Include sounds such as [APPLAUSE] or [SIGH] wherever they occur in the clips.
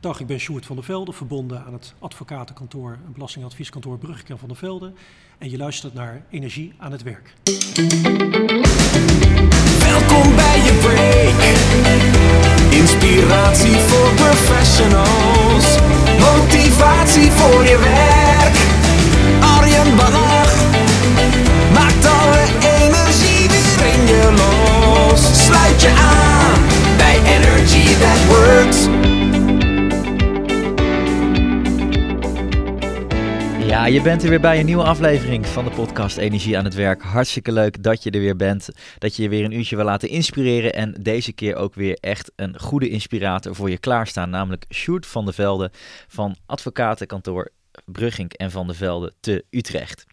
Dag, ik ben Sjoerd van der Velde, verbonden aan het advocatenkantoor en belastingadvieskantoor Brugging en van der Velde. En je luistert naar Energie aan het Werk. Welkom bij je break. Inspiratie voor professionals. Motivatie voor je werk. Arjen Bannach maakt alle energie weer in je los. Sluit je aan je bent er weer bij een nieuwe aflevering van de podcast Energie aan het Werk. Hartstikke leuk dat je er weer bent. Dat je je weer een uurtje wil laten inspireren. En deze keer ook weer echt een goede inspirator voor je klaarstaan. Namelijk Sjoerd van der Velde van advocatenkantoor Brugging en van der Velde te Utrecht.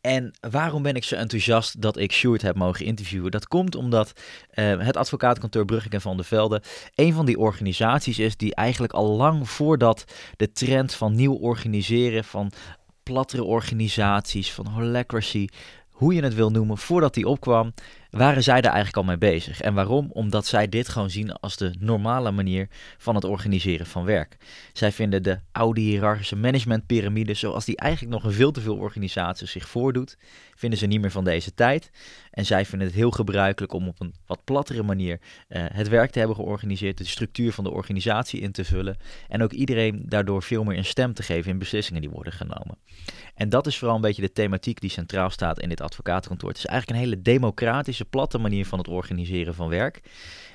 En waarom ben ik zo enthousiast dat ik Sjoerd heb mogen interviewen? Dat komt omdat uh, het advocatenkantoor Brugging en Van der Velde een van die organisaties is die eigenlijk al lang voordat de trend van nieuw organiseren, van plattere organisaties, van holacracy, hoe je het wil noemen, voordat die opkwam, waren zij daar eigenlijk al mee bezig. En waarom? Omdat zij dit gewoon zien als de normale manier van het organiseren van werk. Zij vinden de oude hiërarchische managementpyramide, zoals die eigenlijk nog in veel te veel organisaties zich voordoet, vinden ze niet meer van deze tijd. En zij vinden het heel gebruikelijk om op een wat plattere manier uh, het werk te hebben georganiseerd, de structuur van de organisatie in te vullen en ook iedereen daardoor veel meer een stem te geven in beslissingen die worden genomen. En dat is vooral een beetje de thematiek die centraal staat in dit advocatenkantoor. Het is eigenlijk een hele democratische, platte manier van het organiseren van werk.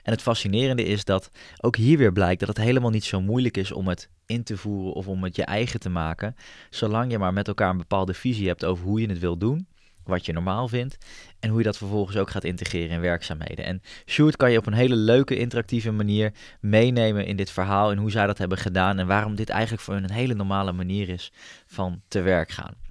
En het fascinerende is dat ook hier weer blijkt dat het helemaal niet zo moeilijk is om het in te voeren of om het je eigen te maken, zolang je maar met elkaar een bepaalde visie hebt over hoe je het wil doen wat je normaal vindt en hoe je dat vervolgens ook gaat integreren in werkzaamheden. En Sjoerd kan je op een hele leuke, interactieve manier meenemen in dit verhaal en hoe zij dat hebben gedaan en waarom dit eigenlijk voor hun een hele normale manier is van te werk gaan.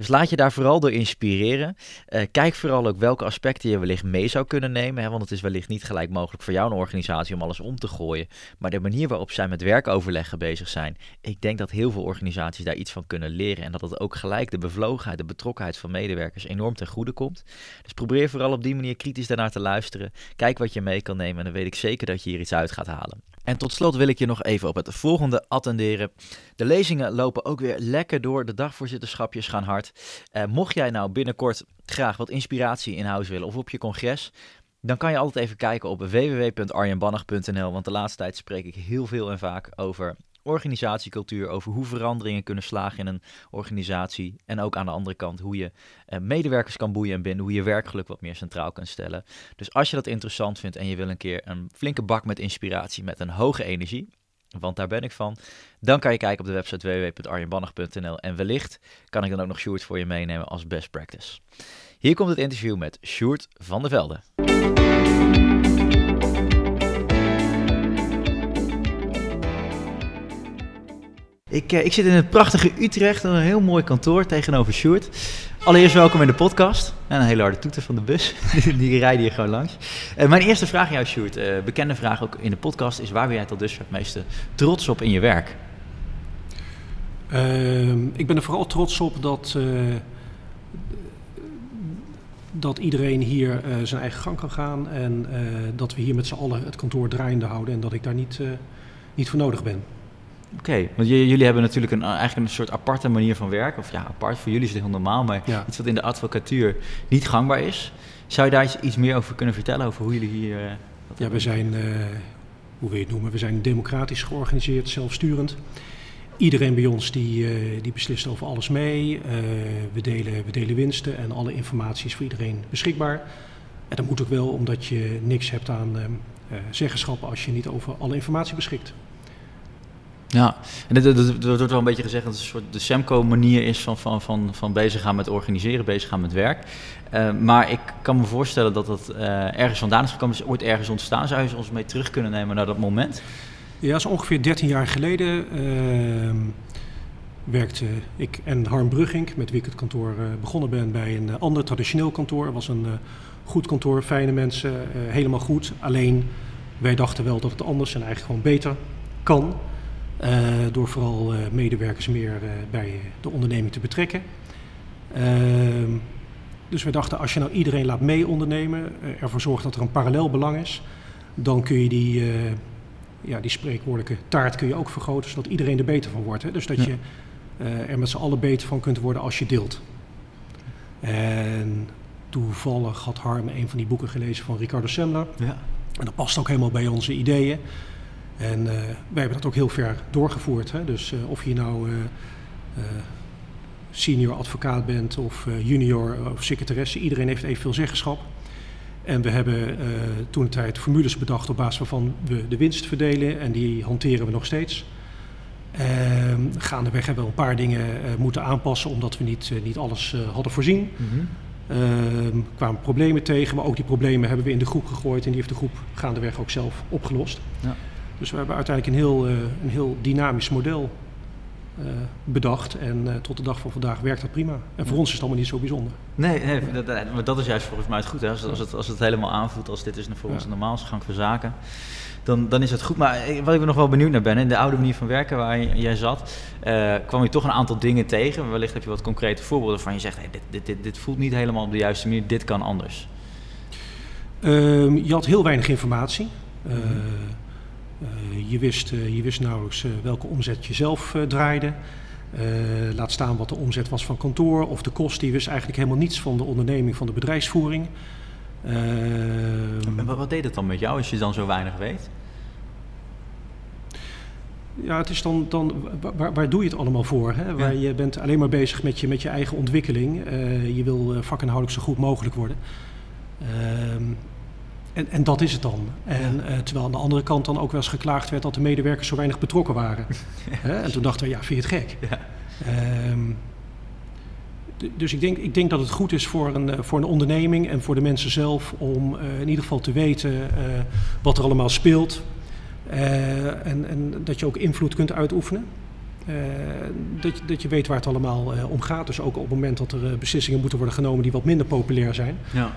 Dus laat je daar vooral door inspireren. Uh, kijk vooral ook welke aspecten je wellicht mee zou kunnen nemen. Hè, want het is wellicht niet gelijk mogelijk voor jou een organisatie om alles om te gooien. Maar de manier waarop zij met werkoverleggen bezig zijn. Ik denk dat heel veel organisaties daar iets van kunnen leren. En dat het ook gelijk de bevlogenheid, de betrokkenheid van medewerkers enorm ten goede komt. Dus probeer vooral op die manier kritisch daarnaar te luisteren. Kijk wat je mee kan nemen. En dan weet ik zeker dat je hier iets uit gaat halen. En tot slot wil ik je nog even op het volgende attenderen. De lezingen lopen ook weer lekker door. De dagvoorzitterschapjes gaan hard. Uh, mocht jij nou binnenkort graag wat inspiratie in huis willen of op je congres, dan kan je altijd even kijken op www.arjenbannach.nl. Want de laatste tijd spreek ik heel veel en vaak over organisatiecultuur, over hoe veranderingen kunnen slagen in een organisatie. En ook aan de andere kant hoe je uh, medewerkers kan boeien en binden, hoe je werkgeluk wat meer centraal kan stellen. Dus als je dat interessant vindt en je wil een keer een flinke bak met inspiratie met een hoge energie, want daar ben ik van. Dan kan je kijken op de website www.arjenbannach.nl en wellicht kan ik dan ook nog Sjoerd voor je meenemen als best practice. Hier komt het interview met Sjoerd van der Velde. Ik, eh, ik zit in het prachtige Utrecht, een heel mooi kantoor tegenover Sjoerd. Allereerst welkom in de podcast. En een hele harde toeter van de bus. [LAUGHS] die rijden hier gewoon langs. Uh, mijn eerste vraag aan jou, Sjoerd. Uh, bekende vraag ook in de podcast is... waar ben jij tot dusver het meeste trots op in je werk? Uh, ik ben er vooral trots op dat, dat iedereen hier zijn eigen gang kan gaan... en dat we hier met z'n allen het kantoor draaiende houden... en dat ik daar niet, niet voor nodig ben. Oké, want jullie hebben natuurlijk een, eigenlijk een soort aparte manier van werken. Of ja, apart, voor jullie is het heel normaal, maar ja. iets wat in de advocatuur niet gangbaar is. Zou je daar iets meer over kunnen vertellen, over hoe jullie hier... Uh, ja, we zijn, uh, hoe wil je het noemen, we zijn democratisch georganiseerd, zelfsturend. Iedereen bij ons die, uh, die beslist over alles mee. we, delen, we delen winsten en alle informatie is voor iedereen beschikbaar. En dat moet ook wel, omdat je niks hebt aan zeggenschappen als je niet over alle informatie beschikt. Ja, en er wordt wel een beetje gezegd dat het een soort de Semco-manier is van, van, van, van bezig gaan met organiseren, bezig gaan met werk. Uh, maar ik kan me voorstellen dat dat uh, ergens vandaan is gekomen, is ooit ergens ontstaan. Zou je ons mee terug kunnen nemen naar dat moment? Ja, dat is ongeveer 13 jaar geleden. Uh, werkte ik en Harm Brugging, met wie ik het kantoor uh, begonnen ben, bij een ander traditioneel kantoor. Het was een goed kantoor, fijne mensen, helemaal goed. Alleen wij dachten wel dat het anders en eigenlijk gewoon beter kan. Uh, door vooral uh, medewerkers meer uh, bij de onderneming te betrekken. Ehm, dus we dachten, als je nou iedereen laat mee ondernemen, ervoor zorgt dat er een parallel belang is, dan kun je die, ja, die spreekwoordelijke taart kun je ook vergroten, zodat iedereen er beter van wordt. Hè? Dus dat Ja. je eh, er met z'n allen beter van kunt worden als je deelt. En toevallig had Harm een van die boeken gelezen van Ricardo Semler. Ja. En dat past ook helemaal bij onze ideeën. En eh, wij hebben dat ook heel ver doorgevoerd. Hè? Dus eh, of je nou eh, senior advocaat bent of junior of secretaresse, iedereen heeft evenveel zeggenschap. En we hebben eh, toen tijd formules bedacht op basis waarvan we de winst verdelen en die hanteren we nog steeds. Ehm, gaandeweg hebben we een paar dingen moeten aanpassen omdat we niet, niet alles hadden voorzien. Ehm kwamen problemen tegen, maar ook die problemen hebben we in de groep gegooid en die heeft de groep gaandeweg ook zelf opgelost. Ja. Dus we hebben uiteindelijk een heel, eh, een heel dynamisch model eh, bedacht en eh, tot de dag van vandaag werkt dat prima. En voor Ja. ons is het allemaal niet zo bijzonder. Nee, nee dat, dat- maar dat is juist volgens mij het goed. Hè? Als, het, als, het, als het helemaal aanvoelt als dit is voor ons Ja. de normaalste gang van zaken, dan, dan is het goed. Maar wat ik nog wel benieuwd naar ben, in de oude manier van werken waar jij zat, eh, kwam je toch een aantal dingen tegen. Wellicht heb je wat concrete voorbeelden van je zegt, hey, dit, dit, dit, dit voelt niet helemaal op de juiste manier, dit kan anders. Ehm, je had heel weinig informatie. Mhm. eh, je, wist, eh, je wist nauwelijks eh, welke omzet je zelf eh, draaide. Eh, laat staan wat de omzet was van kantoor of de kosten. Je wist eigenlijk helemaal niets van de onderneming, van de bedrijfsvoering. Ehm, En wat, deed het dan met jou als je dan zo weinig weet? ja, het is dan, dan wa- waar, waar doe je het allemaal voor? Hè? Waar je bent alleen maar bezig met je, met je eigen ontwikkeling. Eh, je wil eh, vakinhoudelijk zo goed mogelijk worden. Ehm, en, en dat is het dan. En eh, terwijl aan de andere kant dan ook wel eens geklaagd werd dat de medewerkers zo weinig betrokken waren. [LAUGHS] En toen dachten we, ja, vind je het gek? Ja. Ehm, dus ik denk, ik denk dat het goed is voor een, eh, voor een onderneming en voor de mensen zelf om eh, in ieder geval te weten wat er allemaal speelt. En, en dat je ook invloed kunt uitoefenen. Eh, dat, je- dat je weet waar het allemaal om gaat. Dus ook op het moment dat er beslissingen moeten worden genomen die wat minder populair zijn, Ja.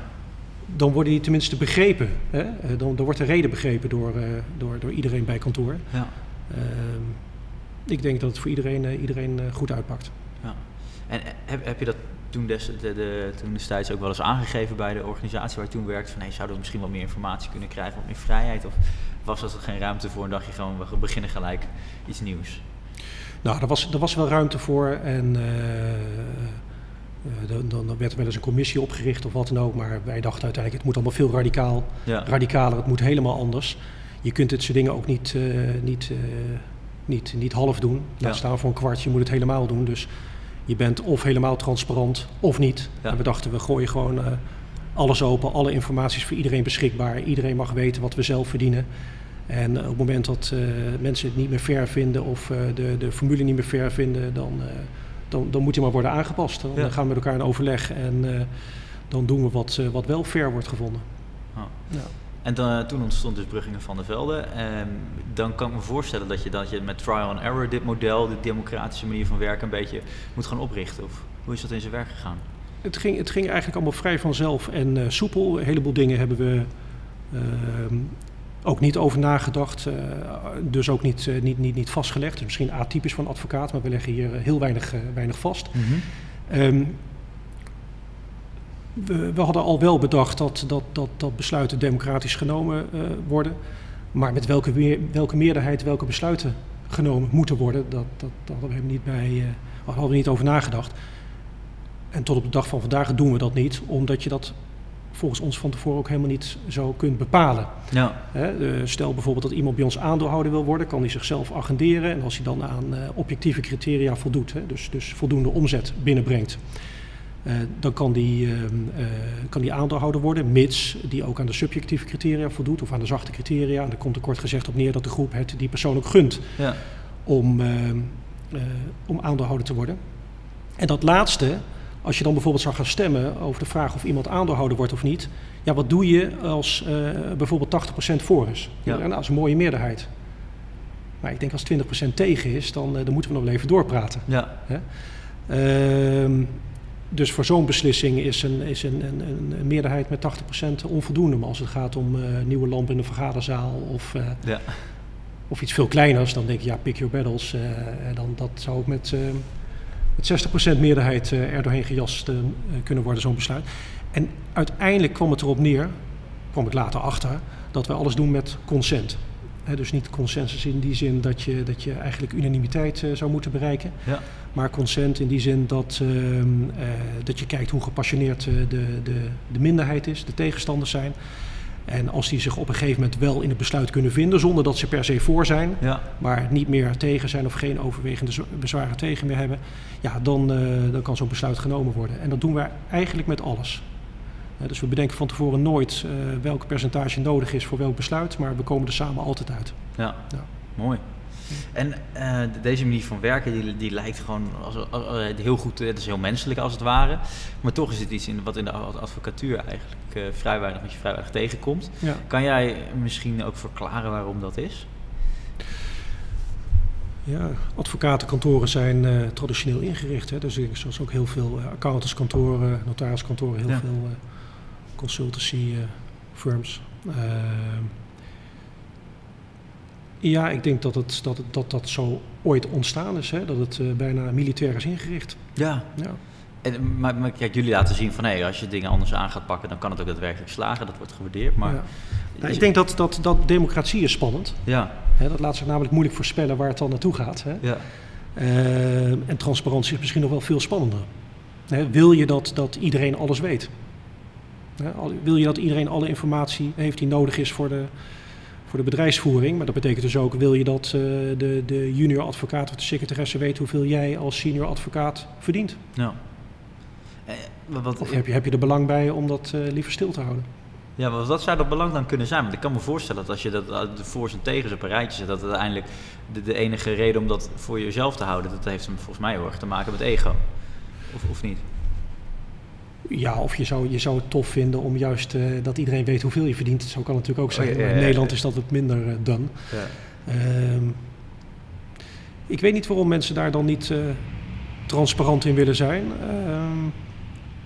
Dan worden die tenminste begrepen. Hè? Eh, dan, dan wordt de reden begrepen door, eh, door, door iedereen bij kantoor. Ja. Ehm, ik denk dat het voor iedereen, eh, iedereen goed uitpakt. Ja. En heb, heb je dat toen, des, de, de, toen destijds ook wel eens aangegeven bij de organisatie waar je toen werkte? Van hey, zouden we misschien wat meer informatie kunnen krijgen, wat meer vrijheid? Of was dat er geen ruimte voor en dacht je gewoon, we beginnen gelijk iets nieuws? Nou, er was, er was wel ruimte voor en dan, dan dan werd er wel eens een commissie opgericht of wat dan ook. Maar wij dachten uiteindelijk, het moet allemaal veel radicaal, Ja. radicaler, het moet helemaal anders. Je kunt dit soort dingen ook niet, eh, niet, eh, niet, niet half doen. Ja. staan voor een kwart, je moet het helemaal doen. Dus je bent of helemaal transparant of niet. Ja. En we dachten, we gooien gewoon eh, alles open, alle informatie is voor iedereen beschikbaar. Iedereen mag weten wat we zelf verdienen. En eh, op het moment dat eh, mensen het niet meer fair vinden of eh, de, de formule niet meer fair vinden, dan, eh, dan, dan moet die maar worden aangepast. Dan Ja. gaan we met elkaar in overleg en eh, dan doen we wat, eh, wat wel fair wordt gevonden. Oh. Ja. En dan, toen ontstond dus Bruggingen van der Velde. Ehm, dan kan ik me voorstellen dat je, dat je met trial and error dit model, de democratische manier van werken, een beetje moet gaan oprichten. Of hoe is dat in zijn werk gegaan? Het ging, het ging eigenlijk allemaal vrij vanzelf en eh, soepel. Een heleboel dingen hebben we ehm, ook niet over nagedacht, eh, dus ook niet, eh, niet, niet, niet vastgelegd. Dus misschien atypisch van advocaat, maar we leggen hier eh, heel weinig, weinig vast. Ehm, we, we hadden al wel bedacht dat, dat, dat, dat besluiten democratisch genomen worden. Maar met welke, meer- welke meerderheid welke besluiten genomen moeten worden, dat, dat, dat hadden we niet bij, eh, hadden we niet over nagedacht. En tot op de dag van vandaag doen we dat niet, omdat je dat volgens ons van tevoren ook helemaal niet zo kunt bepalen. Ja. Hè, stel bijvoorbeeld dat iemand bij ons aandeelhouder wil worden, kan hij zichzelf agenderen. En als hij dan aan eh, objectieve criteria voldoet, hè, dus, dus voldoende omzet binnenbrengt, eh, dan kan die, ehm, eh, kan die aandeelhouder worden, mits die ook aan de subjectieve criteria voldoet of aan de zachte criteria. En daar komt er kort gezegd op neer dat de groep het die persoon ook gunt Ja. om, ehm, eh, om aandeelhouder te worden. En dat laatste, als je dan bijvoorbeeld zou gaan stemmen over de vraag of iemand aandeelhouder wordt of niet, ja, wat doe je als eh, bijvoorbeeld 80% voor is? Ja. Nou, dat is een mooie meerderheid. Maar ik denk als 20% tegen is, dan, eh, dan moeten we nog wel even doorpraten. Ja. Ehm, dus voor zo'n beslissing is een, is een, een, een- meerderheid met 80% onvoldoende. Maar als het gaat om eh, nieuwe lampen in de vergaderzaal of, Ja. of iets veel kleiners, dan denk ik ja, pick your battles. en dan, dat zou ook met, met 60% meerderheid eh, er doorheen gejast eh, kunnen worden, zo'n besluit. En uiteindelijk kwam het erop neer, kwam ik later achter, dat we alles doen met consent. Dus niet consensus in die zin dat je, dat je eigenlijk unanimiteit eh, zou moeten bereiken. Ja. Maar consent in die zin dat, ehm, eh, dat je kijkt hoe gepassioneerd de, de, de minderheid is, de tegenstanders zijn. En als die zich op een gegeven moment wel in het besluit kunnen vinden, zonder dat ze per se voor zijn, Ja. maar niet meer tegen zijn of geen overwegende bezwaren tegen meer hebben, ja, dan, eh, dan kan zo'n besluit genomen worden. En dat doen we eigenlijk met alles. Dus we bedenken van tevoren nooit eh welk percentage nodig is voor welk besluit, maar we komen er samen altijd uit. Ja, Ja. mooi. En eh, de- deze manier van werken, die, die lijkt gewoon als, als- als- heel goed, het is heel menselijk als het ware. Maar toch is het iets in, wat in de ad- advocatuur eigenlijk eh, vrij weinig, wat je vrij weinig tegenkomt. Ja. Kan jij misschien ook verklaren waarom dat is? Ja, advocatenkantoren zijn eh, traditioneel ingericht. Hè? Dus zoals ook heel veel eh, accountantskantoren, notariskantoren, heel Ja. veel consultancy firms. Ehm, ja, ik denk dat het, dat, dat dat zo ooit ontstaan is. Hè? Dat het bijna militair is ingericht. Ja. Ja. En, maar, maar kijk, jullie laten zien van hé, als je dingen anders aan gaat pakken, dan kan het ook daadwerkelijk slagen. Dat wordt gewaardeerd. Maar Ja. Nou, ik denk dat, dat, dat democratie is spannend. Ja? Dat laat zich namelijk moeilijk voorspellen waar het dan naartoe gaat. Hè? ja, Ehm, en transparantie is misschien nog wel veel spannender. Wil je dat, dat iedereen alles weet? Wil je dat iedereen alle informatie heeft die nodig is voor de, voor de bedrijfsvoering? Maar dat betekent dus ook, wil je dat eh, de, de junior advocaat of de secretaresse weet hoeveel jij als senior advocaat verdient? ja. Eh, wat, Of heb je, heb je er belang bij om dat eh, liever stil te houden? Ja, maar wat zou dat belang dan kunnen zijn? Want ik kan me voorstellen dat als je dat, uh, de voor's en tegens op een rijtje zet, dat het uiteindelijk de, de enige reden om dat voor jezelf te houden, dat heeft hem volgens mij heel erg te maken met ego. Of, of niet? Ja, of je zou, je zou het tof vinden om juist eh, dat iedereen weet hoeveel je verdient. Zo kan het natuurlijk ook zijn. Oh, ja, ja, in Nederland is dat wat minder eh, dan. Ja. Ehm, ik weet niet waarom mensen daar dan niet eh, transparant in willen zijn. Ehm,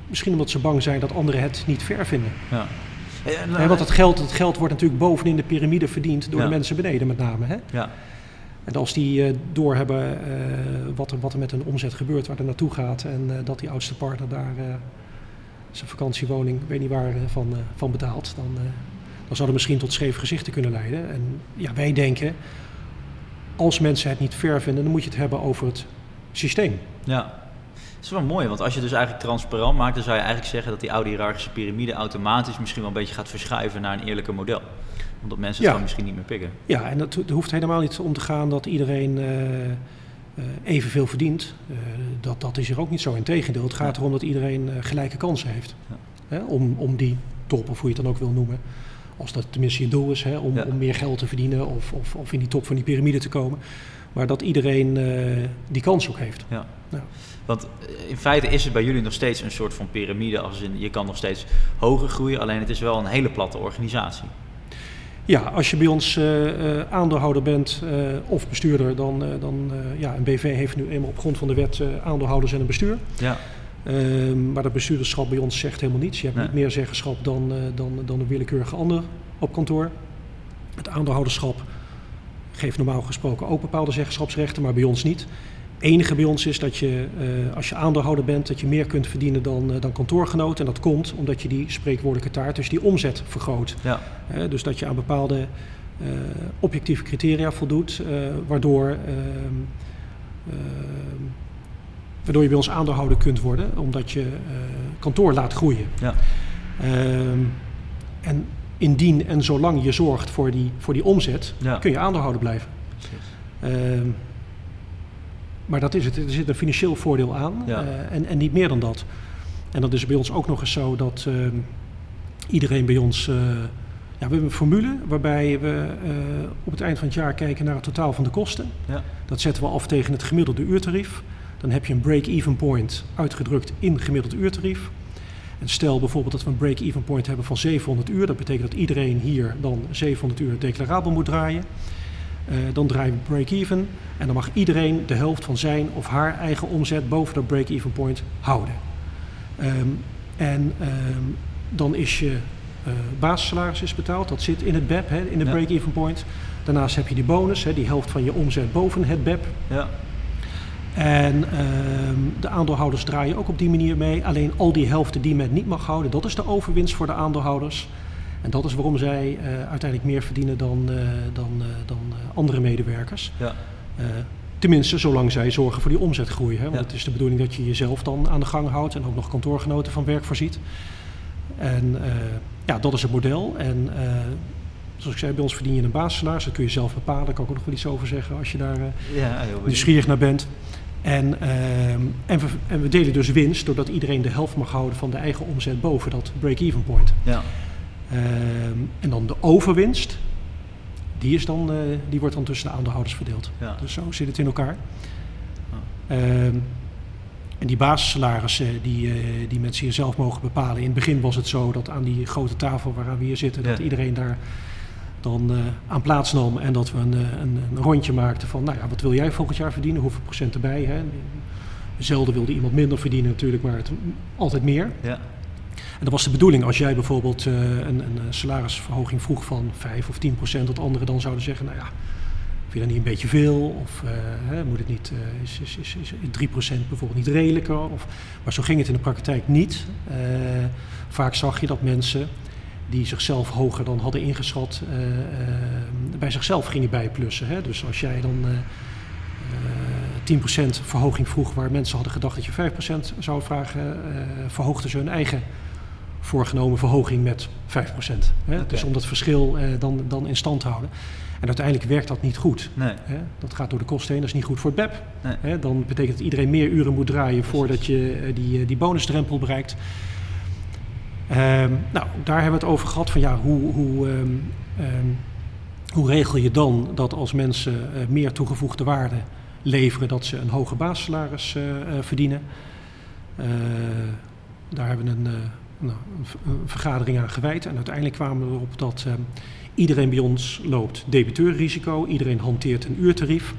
misschien omdat ze bang zijn dat anderen het niet fair vinden. ja. Eh, en, want het geld, het geld wordt natuurlijk bovenin de piramide verdiend door Ja. de mensen beneden met name. Hè? ja, En als die eh, doorhebben eh, wat, er, wat er met hun omzet gebeurt, waar er naartoe gaat... en eh, dat die oudste partner daar eh, zijn vakantiewoning, weet niet waar, eh, van, eh, van betaalt... Dan, eh, dan zou dat misschien tot scheve gezichten kunnen leiden. En ja, wij denken, als mensen het niet fair vinden... dan moet je het hebben over het systeem. ja. Dat is wel mooi, want als je dus eigenlijk transparant maakt, dan zou je eigenlijk zeggen dat die oude hiërarchische piramide automatisch misschien wel een beetje gaat verschuiven naar een eerlijker model. Omdat mensen het Ja. gewoon misschien niet meer pikken. Ja, en het, het hoeft helemaal niet om te gaan dat iedereen eh, eh, evenveel verdient. Eh, dat, dat is er ook niet zo. Integendeel, het gaat erom dat iedereen gelijke kansen heeft. Ja. Hè, om, om die top, of hoe je het dan ook wil noemen. Als dat tenminste je doel is, hè, om, Ja. om meer geld te verdienen of, of, of in die top van die piramide te komen. Maar dat iedereen eh, die kans ook heeft. Ja. Ja. Want eh, in feite is het bij jullie nog steeds een soort van piramide, als in je kan nog steeds hoger groeien, alleen het is wel een hele platte organisatie. Ja, als je bij ons eh, aandeelhouder bent of bestuurder, dan, dan ja, een BV heeft nu eenmaal op grond van de wet aandeelhouders en een bestuur. Ja, Ehm, maar dat bestuurderschap bij ons zegt helemaal niets. Je hebt Nee. niet meer zeggenschap dan, dan, dan een willekeurige ander op kantoor. Het aandeelhouderschap geeft normaal gesproken ook bepaalde zeggenschapsrechten, maar bij ons niet. enige bij ons is dat je, eh, als je aandeelhouder bent, dat je meer kunt verdienen dan, eh, dan kantoorgenoot. En dat komt omdat je die spreekwoordelijke taart, dus die omzet vergroot. ja, dus dat je aan bepaalde eh, objectieve criteria voldoet, waardoor, ehm, ehm, waardoor je bij ons aandeelhouder kunt worden, omdat je kantoor laat groeien. ja. Ehm, en indien en zolang je zorgt voor die, voor die omzet, Ja. kun je aandeelhouder blijven. Ehm, maar dat is het. Er zit een financieel voordeel aan Ja. eh, en, en niet meer dan dat. En dat is bij ons ook nog eens zo dat ehm, iedereen bij ons... eh, ja, we hebben een formule waarbij we eh, op het eind van het jaar kijken naar het totaal van de kosten. Ja. Dat zetten we af tegen het gemiddelde uurtarief. Dan heb je een break-even point uitgedrukt in gemiddeld uurtarief. En stel bijvoorbeeld dat we een break-even point hebben van 700 uur. Dat betekent dat iedereen hier dan 700 uur declarabel moet draaien. Eh, dan draaien we break-even. En dan mag iedereen de helft van zijn of haar eigen omzet boven dat break-even point houden. Ehm, en ehm, dan is je eh basissalaris is betaald. Dat zit in het BEP, hè, in de Ja. break-even point. Daarnaast heb je die bonus, hè, die helft van je omzet boven het BEP. ja. En ehm, de aandeelhouders draaien ook op die manier mee. Alleen al die helften die men niet mag houden, dat is de overwinst voor de aandeelhouders. En dat is waarom zij eh, uiteindelijk meer verdienen dan, eh, dan, eh, dan andere medewerkers. Ja. Tenminste, zolang zij zorgen voor die omzetgroei. Hè? Want Ja. het is de bedoeling dat je jezelf dan aan de gang houdt en ook nog kantoorgenoten van werk voorziet. En ja, dat is het model. En zoals ik zei, bij ons verdien je een basissalaris. Dat kun je zelf bepalen. Daar kan ik ook nog wel iets over zeggen als je daar Ja, nieuwsgierig naar bent. En, ehm, en, we, en we delen dus winst doordat iedereen de helft mag houden van de eigen omzet boven dat break-even point. Ja. Ehm, en dan de overwinst, die, is dan, eh, die wordt dan tussen de aandeelhouders verdeeld. Ja. Dus zo zit het in elkaar. Ehm, en die basissalarissen die, eh, die mensen hier zelf mogen bepalen. In het begin was het zo dat aan die grote tafel waaraan we hier zitten, dat Ja. iedereen daar dan eh, aan plaatsnam. En dat we een, eh, een, een rondje maakten van, nou ja, wat wil jij volgend jaar verdienen? Hoeveel procent erbij? Hè? Zelden wilde iemand minder verdienen natuurlijk, maar het, altijd meer. Ja. En dat was de bedoeling als jij bijvoorbeeld eh, een, een salarisverhoging vroeg van 5 of 10 procent, dat anderen dan zouden zeggen, nou ja, vind je dat niet een beetje veel? Of hè, moet het niet, eh, is, is, is, is 3 procent bijvoorbeeld niet redelijker? Of, maar zo ging het in de praktijk niet. Vaak zag je dat mensen die zichzelf hoger dan hadden ingeschat, eh, eh, bij zichzelf gingen bijplussen. Hè? Dus als jij dan eh, eh, 10% verhoging vroeg, waar mensen hadden gedacht dat je 5% zou vragen, verhoogden ze hun eigen voorgenomen verhoging met 5%. Hè? Dus om dat verschil dan, dan in stand te houden. En uiteindelijk werkt dat niet goed. Nee. Hè? Dat gaat door de kosten heen, dat is niet goed voor het BEP. Nee. Hè? Dan betekent dat iedereen meer uren moet draaien voordat je die, die bonusdrempel bereikt. Ehm, nou, daar hebben we het over gehad van ja, hoe, hoe, ehm, ehm, hoe regel je dan dat als mensen eh, meer toegevoegde waarde leveren, dat ze een hoger basissalaris eh, eh, verdienen? Daar hebben we een, nou, een vergadering aan gewijd en uiteindelijk kwamen we erop dat iedereen bij ons loopt debiteur-risico, iedereen hanteert een uurtarief.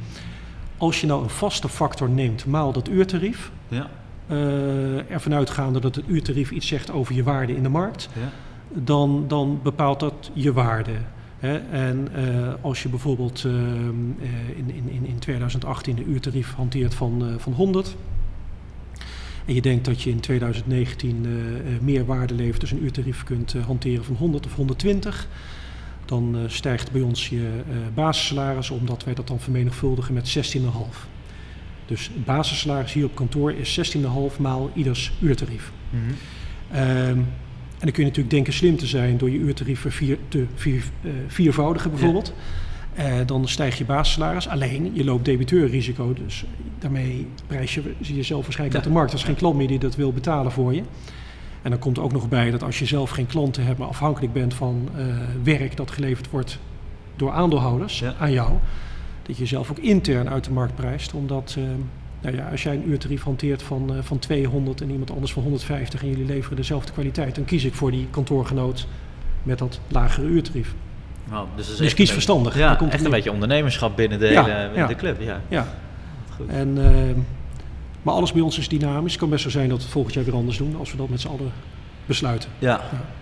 Als je nou een vaste factor neemt maal dat uurtarief, Ja. Eh ervan uitgaande dat het uurtarief iets zegt over je waarde in de markt, Ja. dan, dan bepaalt dat je waarde. Hè? En eh, als je bijvoorbeeld eh, in, in, in- in 2018 een uurtarief hanteert van, van 100 en je denkt dat je in 2019 eh, eh, meer waarde levert, dus een uurtarief kunt hanteren van 100 of 120, dan stijgt bij ons je basissalaris, omdat wij dat dan vermenigvuldigen met 16,5. Dus het basissalaris hier op kantoor is 16,5 maal ieders uurtarief. Mhm. Ehm, en dan kun je natuurlijk denken slim te zijn door je uurtarief vervier, te vier, eh, viervoudigen bijvoorbeeld. Eh, dan stijgt je basissalaris. Alleen, je loopt debiteurrisico, dus daarmee prijs je jezelf waarschijnlijk Ja. uit de markt. Er is geen klant meer die dat wil betalen voor je. En dan komt er ook nog bij dat als je zelf geen klanten hebt, maar afhankelijk bent van eh, werk dat geleverd wordt door aandeelhouders Ja. aan jou, dat je jezelf ook intern uit de markt prijst. Omdat eh, nou ja, als jij een uurtarief hanteert van, eh, van 200 en iemand anders van 150 en jullie leveren dezelfde kwaliteit, dan kies ik voor die kantoorgenoot met dat lagere uurtarief. Wow, dus Dus kies verstandig. Ja, komt echt een beetje ondernemerschap binnen de, Ja, hele, ja. de club. Ja, Ja, goed. en, eh, maar alles bij ons is dynamisch. Het kan best zo zijn dat we het volgend jaar weer anders doen als we dat met z'n allen besluiten. Ja,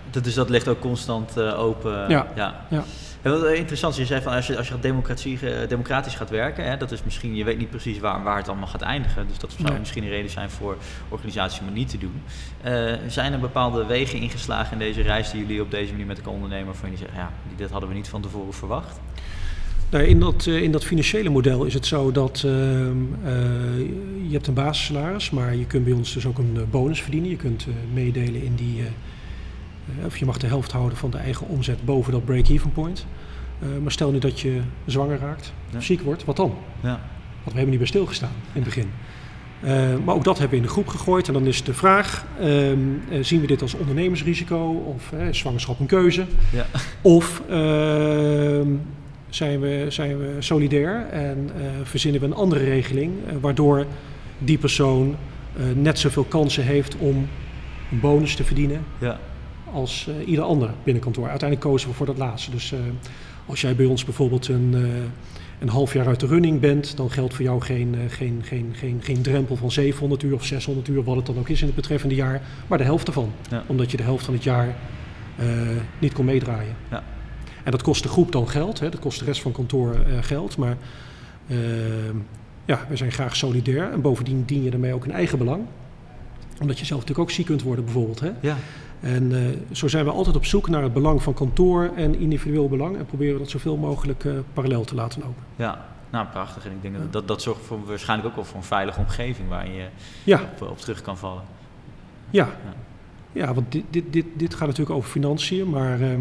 dat, dus dat ligt ook constant eh, open. Ja. ja. Ja. En wat interessant is, je zei van als je, als je democratie, eh, democratisch gaat werken, hè, dat is misschien, je weet niet precies waar, waar het allemaal gaat eindigen. Dus dat zou Nee. misschien een reden zijn voor organisaties om het niet te doen. Eh, zijn er bepaalde wegen ingeslagen in deze reis die jullie op deze manier met elkaar ondernemen, waarvan je zegt, ja, dit hadden we niet van tevoren verwacht? Nou, in, dat, eh, in dat financiële model is het zo dat ehm, eh, je hebt een basissalaris, maar je kunt bij ons dus ook een eh, bonus verdienen. Je kunt meedelen in die, of je mag de helft houden van de eigen omzet boven dat break-even point. Maar stel nu dat je zwanger raakt, Ja. ziek wordt, wat dan? Ja. Want we hebben niet bij stilgestaan in het begin. Maar ook dat hebben we in de groep gegooid. En dan is de vraag, ehm, eh, zien we dit als ondernemersrisico of is zwangerschap een keuze? Ja. Of ehm, zijn, we, zijn we solidair en eh, verzinnen we een andere regeling... eh, waardoor die persoon eh, net zoveel kansen heeft om een bonus te verdienen Ja. als ieder ander binnen kantoor. Uiteindelijk kozen we voor dat laatste. Dus als jij bij ons bijvoorbeeld een, een half jaar uit de running bent, dan geldt voor jou geen, geen, geen, geen, geen drempel van 700 uur of 600 uur, wat het dan ook is in het betreffende jaar, maar de helft ervan. Ja. Omdat je de helft van het jaar niet kon meedraaien. Ja. En dat kost de groep dan geld, hè, dat kost de rest van kantoor eh, geld, maar eh, ja, we zijn graag solidair en bovendien dien je daarmee ook een eigen belang. Omdat je zelf natuurlijk ook ziek kunt worden bijvoorbeeld. Hè? Ja, En eh, zo zijn we altijd op zoek naar het belang van kantoor en individueel belang. En proberen we dat zoveel mogelijk eh, parallel te laten lopen. ja. Nou, prachtig. En ik denk dat dat, dat zorgt voor, waarschijnlijk ook wel voor een veilige omgeving waar je Ja, op, op terug kan vallen. ja. ja want dit, dit, dit, dit gaat natuurlijk over financiën. Maar ehm, eh,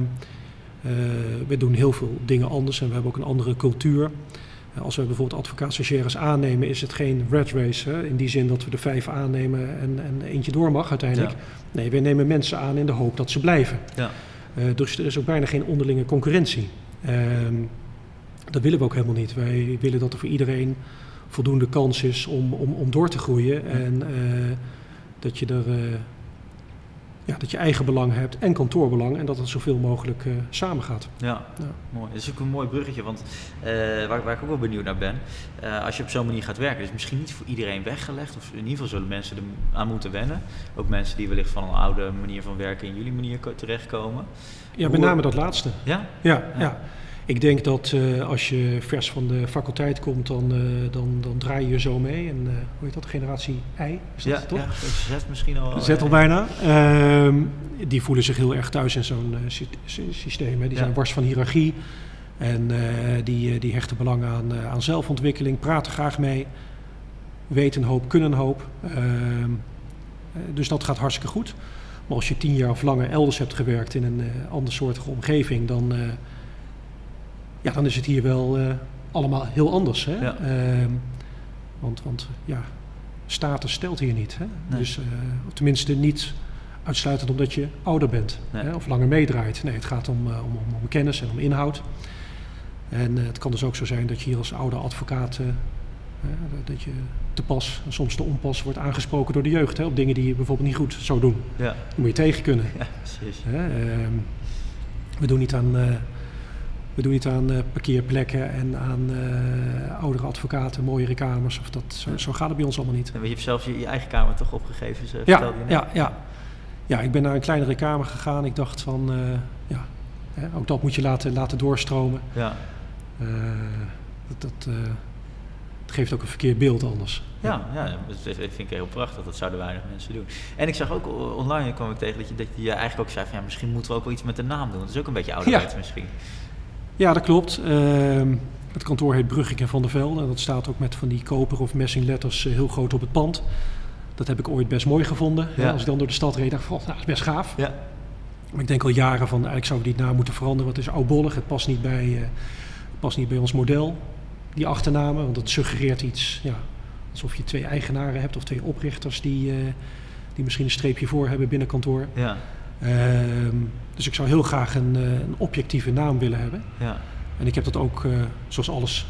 we doen heel veel dingen anders en we hebben ook een andere cultuur. Eh, Als we bijvoorbeeld advocaat-stagiaires aannemen, is het geen red race. Hè? In die zin dat we er vijf aannemen en, en eentje door mag uiteindelijk. Ja. Nee, we nemen mensen aan in de hoop dat ze blijven. Ja. Eh, dus er is ook bijna geen onderlinge concurrentie. Ehm, dat willen we ook helemaal niet. Wij willen dat er voor iedereen voldoende kans is om, om, om door te groeien. En eh, dat je er eh, ja, dat je eigen belang hebt en kantoorbelang en dat het zoveel mogelijk eh samen gaat. Ja, Ja. mooi. Dat is ook een mooi bruggetje, want eh, waar, waar ik ook wel benieuwd naar ben, eh, als je op zo'n manier gaat werken, is misschien niet voor iedereen weggelegd, of in ieder geval zullen mensen er aan moeten wennen. Ook mensen die wellicht van een oude manier van werken in jullie manier ko- terechtkomen. Ja, met name dat laatste. Ja? Ja, Ja. ja. Ik denk dat eh, als je vers van de faculteit komt, dan, eh, dan, dan draai je je zo mee. En eh, hoe heet dat? Generatie I, is dat Ja, het toch? ja, zet misschien al. Zet al bijna. Ehm, die voelen zich heel erg thuis in zo'n sy- sy- systeem. Hè. Die Ja. zijn wars van hiërarchie. En die, die hechten belang aan, aan zelfontwikkeling, praten graag mee. Weten een hoop, kunnen een hoop. Ehm, eh, dus dat gaat hartstikke goed. Maar als je tien jaar of langer elders hebt gewerkt in een andersoortige omgeving, dan, ja, dan is het hier wel eh, allemaal heel anders. Hè? Ja. Ehm, want, want ja, status stelt hier niet. Hè? Nee. Dus, eh, tenminste niet uitsluitend omdat je ouder bent Nee. hè? of langer meedraait. Nee, het gaat om, eh, om, om, om kennis en om inhoud. En het kan dus ook zo zijn dat je hier als oude advocaat, dat je te pas, en soms te onpas wordt aangesproken door de jeugd hè, op dingen die je bijvoorbeeld niet goed zou doen. Ja, Dat moet je tegen kunnen. ja, precies. Hè? Ehm, we doen niet aan, we doen niet aan eh, parkeerplekken en aan eh, oudere advocaten, mooiere kamers. Of dat, zo, zo gaat het bij ons allemaal niet. En je hebt zelfs je, je eigen kamer toch opgegeven, ze Ja, vertelde je net. ja, ja. ja, ik ben naar een kleinere kamer gegaan. Ik dacht van, eh, ja, hè, ook dat moet je laten, laten doorstromen. Ja, dat, dat, het geeft ook een verkeerd beeld anders. ja, ja, dat vind ik heel prachtig. Dat zouden weinig mensen doen. En ik zag ook online kwam ik tegen dat je, dat je eigenlijk ook zei van ja, misschien moeten we ook wel iets met de naam doen. Dat is ook een beetje ouderwets misschien. Ja, dat klopt. Ehm, het kantoor heet Brugging en Van der Velde. En dat staat ook met van die koper of messingletters eh, heel groot op het pand. Dat heb ik ooit best mooi gevonden. Ja. Als ik dan door de stad reed, dacht ik van, nou, dat is best gaaf. Ja, Maar ik denk al jaren van, eigenlijk zouden we die naam moeten veranderen. Want het is oudbollig, het past niet bij, eh, past niet bij ons model. Die achternamen, want het suggereert iets, ja, alsof je twee eigenaren hebt of twee oprichters die, eh, die misschien een streepje voor hebben binnen kantoor. ja, dus ik zou heel graag een, eh, een objectieve naam willen hebben. ja. En ik heb dat ook, eh, zoals alles,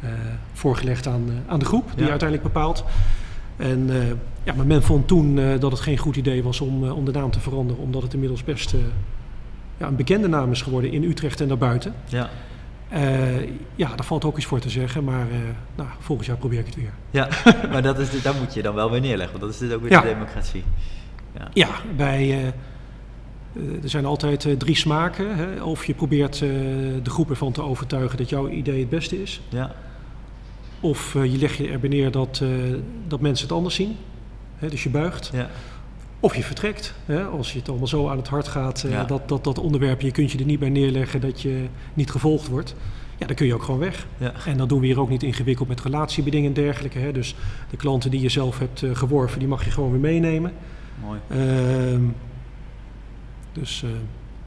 eh, voorgelegd aan, aan de groep, die Ja. uiteindelijk bepaalt. En ja, maar men vond toen dat het geen goed idee was om, om de naam te veranderen, omdat het inmiddels best ja, een bekende naam is geworden in Utrecht en daarbuiten. ja. Ja, daar valt ook iets voor te zeggen, maar eh, nou, volgend jaar probeer ik het weer. Ja, maar dat is, daar moet je dan wel weer neerleggen, want dat is dit ook weer Ja. de democratie. Ja, Ja, bij, er zijn altijd eh, drie smaken. Hè? Of je probeert eh, de groep ervan te overtuigen dat jouw idee het beste is. ja, Of eh, je legt je erbij neer dat, eh, dat mensen het anders zien. Hè, dus je buigt. ja, Of je vertrekt. Hè, als je het allemaal zo aan het hart gaat, eh, Ja. dat, dat, dat onderwerp, je kunt je er niet bij neerleggen dat je niet gevolgd wordt. Ja, dan kun je ook gewoon weg. ja. En dan doen we hier ook niet ingewikkeld met relatiebedingen en dergelijke. Hè. Dus de klanten die je zelf hebt eh, geworven, die mag je gewoon weer meenemen. mooi. Ehm, dus eh,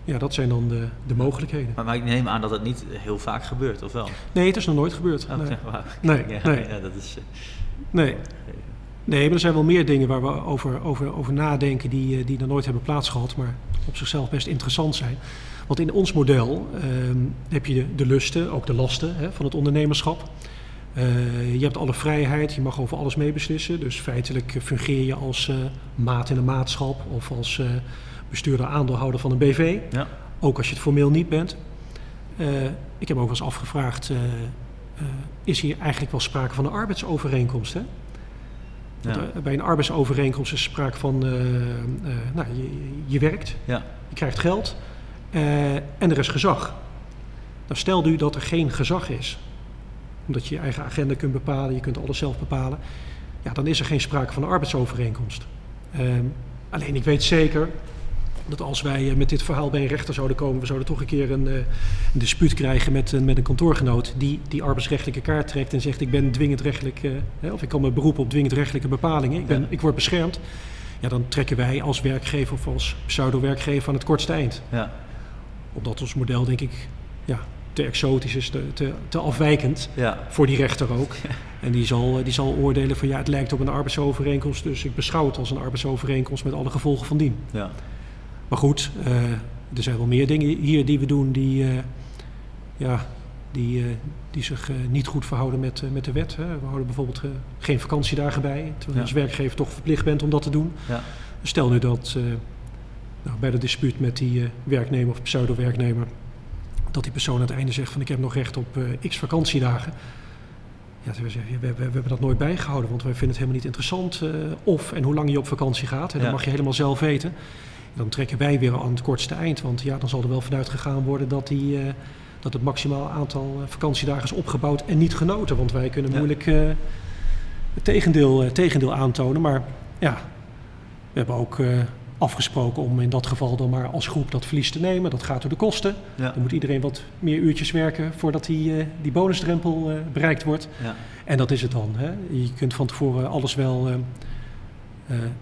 ja, dat zijn dan de, de mogelijkheden. Maar, maar ik neem aan dat het niet heel vaak gebeurt, of wel? Nee, het is nog nooit gebeurd. Oh, Nee. [LAUGHS] Nee, ja, nee. ja, dat is... eh, Nee. Nee, maar er zijn wel meer dingen waar we over, over, over nadenken die, eh, die nog nooit hebben plaatsgehad, maar op zichzelf best interessant zijn. Want in ons model ehm, heb je de, de lusten, ook de lasten hè, van het ondernemerschap. Je hebt alle vrijheid, je mag over alles meebeslissen. Dus feitelijk fungeer je als maat in een maatschap of als bestuurder aandeelhouder van een BV. Ja, Ook als je het formeel niet bent. Eh, ik heb ook wel eens afgevraagd, eh, eh, is hier eigenlijk wel sprake van een arbeidsovereenkomst? Hè? Ja, bij een arbeidsovereenkomst is sprake van, nou, je, je werkt, ja, je krijgt geld en er is gezag. Nou, stel nu dat er geen gezag is, omdat je je eigen agenda kunt bepalen, je kunt alles zelf bepalen, ja, dan is er geen sprake van een arbeidsovereenkomst. Ehm, alleen ik weet zeker dat als wij eh, met dit verhaal bij een rechter zouden komen, we zouden toch een keer een, eh, een dispuut krijgen met, een- met een kantoorgenoot die die arbeidsrechtelijke kaart trekt en zegt ik ben dwingend rechtelijk, eh, of ik kan me beroepen op dwingend rechtelijke bepalingen, ik, ben, ik word beschermd. Ja, dan trekken wij als werkgever of als pseudo-werkgever aan het kortste eind. Ja, Omdat ons model denk ik ja, te exotisch is, te, te, te afwijkend ja, voor die rechter ook. En die zal, die zal oordelen van ja, het lijkt op een arbeidsovereenkomst, dus ik beschouw het als een arbeidsovereenkomst met alle gevolgen van dien. ja. Maar goed, eh, er zijn wel meer dingen hier die we doen die, eh, ja, die, eh, die zich niet goed verhouden met, met de wet. Hè. We houden bijvoorbeeld geen vakantiedagen bij, terwijl je als werkgever toch verplicht bent om dat te doen. Ja. Stel nu dat nou, bij dat dispuut met die werknemer of pseudo-werknemer, dat die persoon aan het einde zegt van ik heb nog recht op x vakantiedagen. Ja, dan zeggen we, we, we, we hebben dat nooit bijgehouden, want wij vinden het helemaal niet interessant of en hoe lang je op vakantie gaat. Hè, dat mag je helemaal zelf weten. Dan trekken wij weer aan het kortste eind, want ja, dan zal er wel vanuit gegaan worden dat, die, eh, dat het maximaal aantal eh, vakantiedagen is opgebouwd en niet genoten. Want wij kunnen Ja. moeilijk eh, het tegendeel, tegendeel aantonen. Maar ja, we hebben ook afgesproken om in dat geval dan maar als groep dat verlies te nemen. Dat gaat door de kosten. Ja. Dan moet iedereen wat meer uurtjes werken voordat die, die bonusdrempel bereikt wordt. Ja. En dat is het dan. Hè? Je kunt van tevoren alles wel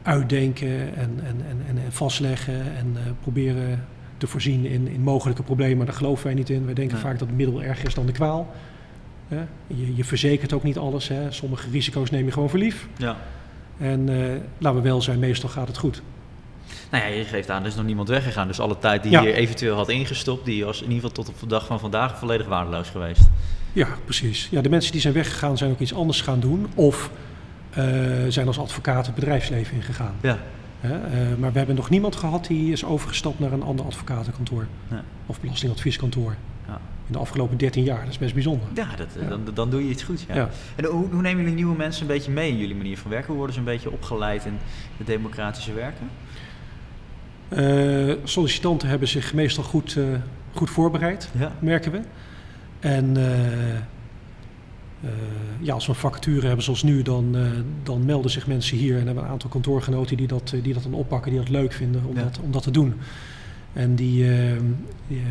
uitdenken en, en, en, en, en vastleggen en eh, proberen te voorzien in, in mogelijke problemen. Maar daar geloven wij niet in. Wij denken vaak dat het middel erger is dan de kwaal. Je, je verzekert ook niet alles. Hè? Sommige risico's neem je gewoon voor lief. ja. En eh, laten we wel zijn, meestal gaat het goed. Nou ja, je geeft aan, er is nog niemand weggegaan. Dus alle tijd die Ja. je eventueel had ingestopt, die was in ieder geval tot op de dag van vandaag volledig waardeloos geweest. Ja, precies. Ja, de mensen die zijn weggegaan zijn ook iets anders gaan doen. Of eh, zijn als advocaat het bedrijfsleven ingegaan. Ja. Eh, maar we hebben nog niemand gehad die is overgestapt naar een ander advocatenkantoor. Ja. Of belastingadvieskantoor. Ja. In de afgelopen 13 jaar. Dat is best bijzonder. Ja, dat, Ja. Dan, dan doe je iets goed. Ja. En hoe, hoe nemen jullie nieuwe mensen een beetje mee in jullie manier van werken? Hoe worden ze een beetje opgeleid in het democratische werken? Eh, sollicitanten hebben zich meestal goed, eh, goed voorbereid, Ja. merken we. En eh, ja, als we een vacature hebben zoals nu, dan, eh, dan melden zich mensen hier. En hebben een aantal kantoorgenoten die dat, eh, die dat dan oppakken, die dat leuk vinden om, Ja. dat, om dat te doen. En die, eh, die,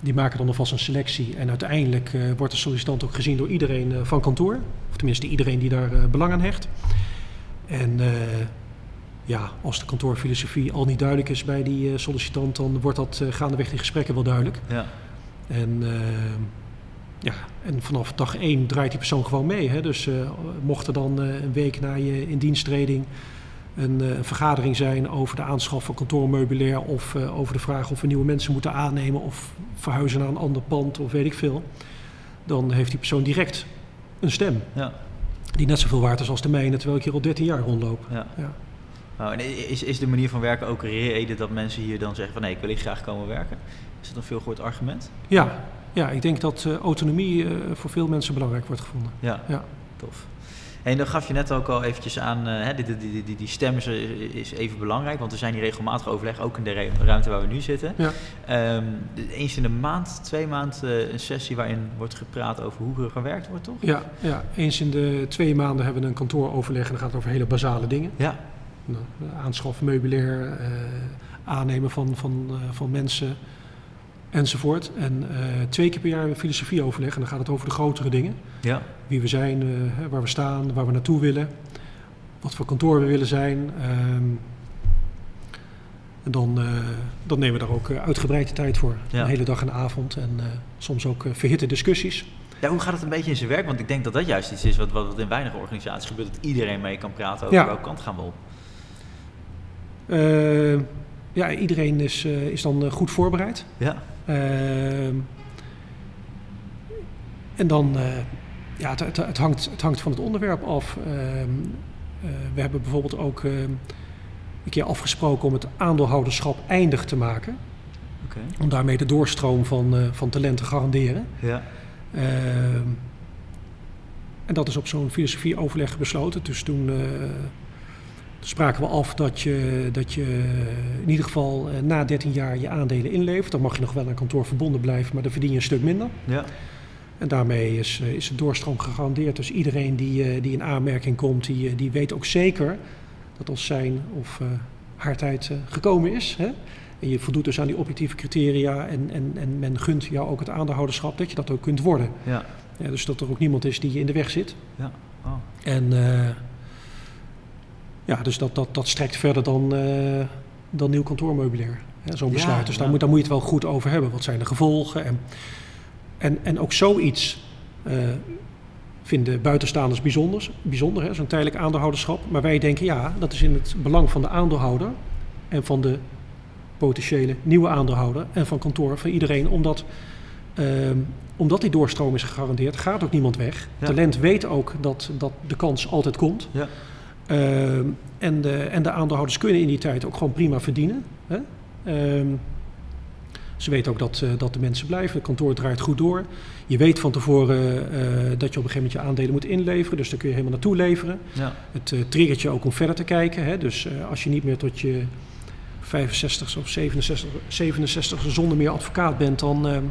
die maken dan alvast een selectie. En uiteindelijk wordt de sollicitant ook gezien door iedereen van kantoor. Of tenminste iedereen die daar belang aan hecht. En ja, als de kantoorfilosofie al niet duidelijk is bij die sollicitant, dan wordt dat gaandeweg in gesprekken wel duidelijk. Ja. En, eh, ja, en vanaf dag één draait die persoon gewoon mee. Hè? Dus eh, mocht er dan eh, een week na je indiensttreding een, eh, een vergadering zijn over de aanschaf van kantoormeubilair of over de vraag of we nieuwe mensen moeten aannemen of verhuizen naar een ander pand of weet ik veel, dan heeft die persoon direct een stem Ja. die net zoveel waard is als de mijne, terwijl ik hier al 13 jaar rondloop. ja. Ja. Nou, en is, is de manier van werken ook een reden dat mensen hier dan zeggen van nee, ik wil hier graag komen werken? Is dat een veel gehoord argument? Ja, ja, ik denk dat eh, autonomie eh, voor veel mensen belangrijk wordt gevonden. Ja, Ja. tof. En dan gaf je net ook al eventjes aan, eh, hè, die, die, die, die, stem is, is even belangrijk, want we zijn hier regelmatig overleg, ook in de ruimte waar we nu zitten. Ja. Ehm, eens in de maand, twee maand, eh, een sessie waarin wordt gepraat over hoe er gewerkt wordt, toch? Ja, ja, eens in de twee maanden hebben we een kantooroverleg en dan gaat het over hele basale dingen. Ja, Nou, aanschaf meubilair, aannemen van, van, van mensen enzovoort. En eh, twee keer per jaar een filosofieoverleg en dan gaat het over de grotere dingen. ja, Wie we zijn, eh, waar we staan, waar we naartoe willen, wat voor kantoor we willen zijn. Ehm, en dan, eh, dan nemen we daar ook eh, uitgebreid de tijd voor. Ja. Een hele dag en avond en soms ook verhitte discussies. Ja, hoe gaat het een beetje in zijn werk? Want ik denk dat dat juist iets is wat, wat in weinig organisaties gebeurt. Dat iedereen mee kan praten over Ja. welke kant gaan we op. Eh, ja, iedereen is, is dan goed voorbereid. Ja, Ehm, en dan, eh, ja, het, het, het hangt, het hangt van het onderwerp af. Ehm, eh, we hebben bijvoorbeeld ook ehm, een keer afgesproken om het aandeelhouderschap eindig te maken. Om daarmee de doorstroom van, eh, van talent te garanderen. Ja, Ehm, en dat is op zo'n filosofieoverleg besloten. Dus toen spraken we af dat je, dat je in ieder geval eh, na 13 jaar je aandelen inlevert. Dan mag je nog wel aan kantoor verbonden blijven, maar dan verdien je een stuk minder. ja, En daarmee is, eh, is de doorstroom gegarandeerd. Dus iedereen die, eh, die in aanmerking komt, die, die weet ook zeker dat als zijn of uh, haar tijd uh, gekomen is. Hè? En je voldoet dus aan die objectieve criteria en, en, en men gunt jou ook het aandeelhouderschap, dat je dat ook kunt worden. Ja. Ja, dus dat er ook niemand is die je in de weg zit. Ja. Oh. En uh, ja, dus dat, dat, dat strekt verder dan, uh, dan nieuw kantoormeubilair. Zo'n besluit. Ja, dus ja. daar, moet, daar moet je het wel goed over hebben. Wat zijn de gevolgen? En, en, en ook zoiets uh, vinden buitenstaanders bijzonder, bijzonder zo'n tijdelijk aandeelhouderschap. Maar wij denken, ja, dat is in het belang van de aandeelhouder en van de potentiële nieuwe aandeelhouder en van kantoor, van iedereen, omdat, uh, omdat die doorstroom is gegarandeerd, gaat ook niemand weg. Ja. Talent weet ook dat, dat de kans altijd komt. Ja. Uh, en, de, en de aandeelhouders kunnen in die tijd ook gewoon prima verdienen. Hè? Uh, ze weten ook dat, uh, dat de mensen blijven, het kantoor draait goed door. Je weet van tevoren uh, dat je op een gegeven moment je aandelen moet inleveren, dus daar kun je helemaal naartoe leveren. Ja. Het uh, triggert je ook om verder te kijken. Hè? Dus als je niet meer tot je 65 of 67, 67 zonder meer advocaat bent, dan ehm,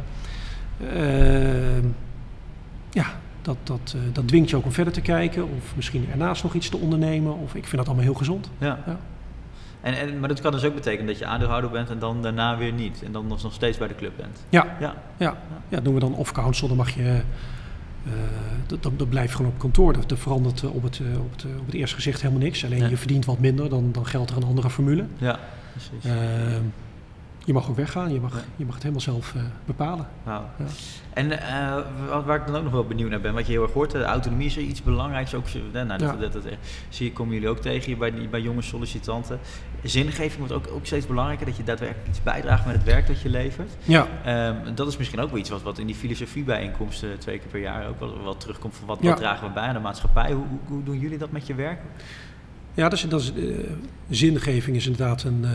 ja, dat, dat, uh, dat dwingt je ook om verder te kijken. Of misschien ernaast nog iets te ondernemen. Of ik vind dat allemaal heel gezond. Ja. ja. En, en, maar dat kan dus ook betekenen dat je aandeelhouder bent en dan daarna weer niet. En dan nog steeds bij de club bent. Ja, ja. ja. ja dat doen we dan off-council. Dan mag je... Uh, dat, dat, dat, blijft gewoon op kantoor. Dat, dat verandert op het, op, het, op het eerste gezicht helemaal niks. Alleen Ja. je verdient wat minder, dan, dan geldt er een andere formule. Ja, precies. Ehm, je mag ook weggaan, je mag, Ja. je mag het helemaal zelf uh, bepalen. Wauw. Ja. En eh, waar ik dan ook nog wel benieuwd naar ben, wat je heel erg hoort, de autonomie is er iets belangrijks. Ook, eh, nou, dat, Ja. dat, dat, eh, zie je, komen jullie ook tegen hier bij, die- bij jonge sollicitanten. Zingeving wordt ook, ook steeds belangrijker, dat je daadwerkelijk iets bijdraagt met het werk dat je levert. Ja, Ehm, dat is misschien ook wel iets wat, wat in die filosofiebijeenkomsten twee keer per jaar ook wel, wel terugkomt. Van wat, dragen we bij aan de maatschappij? Hoe, hoe, doen jullie dat met je werk? Ja, dat is, dat is, eh, zingeving is inderdaad een eh,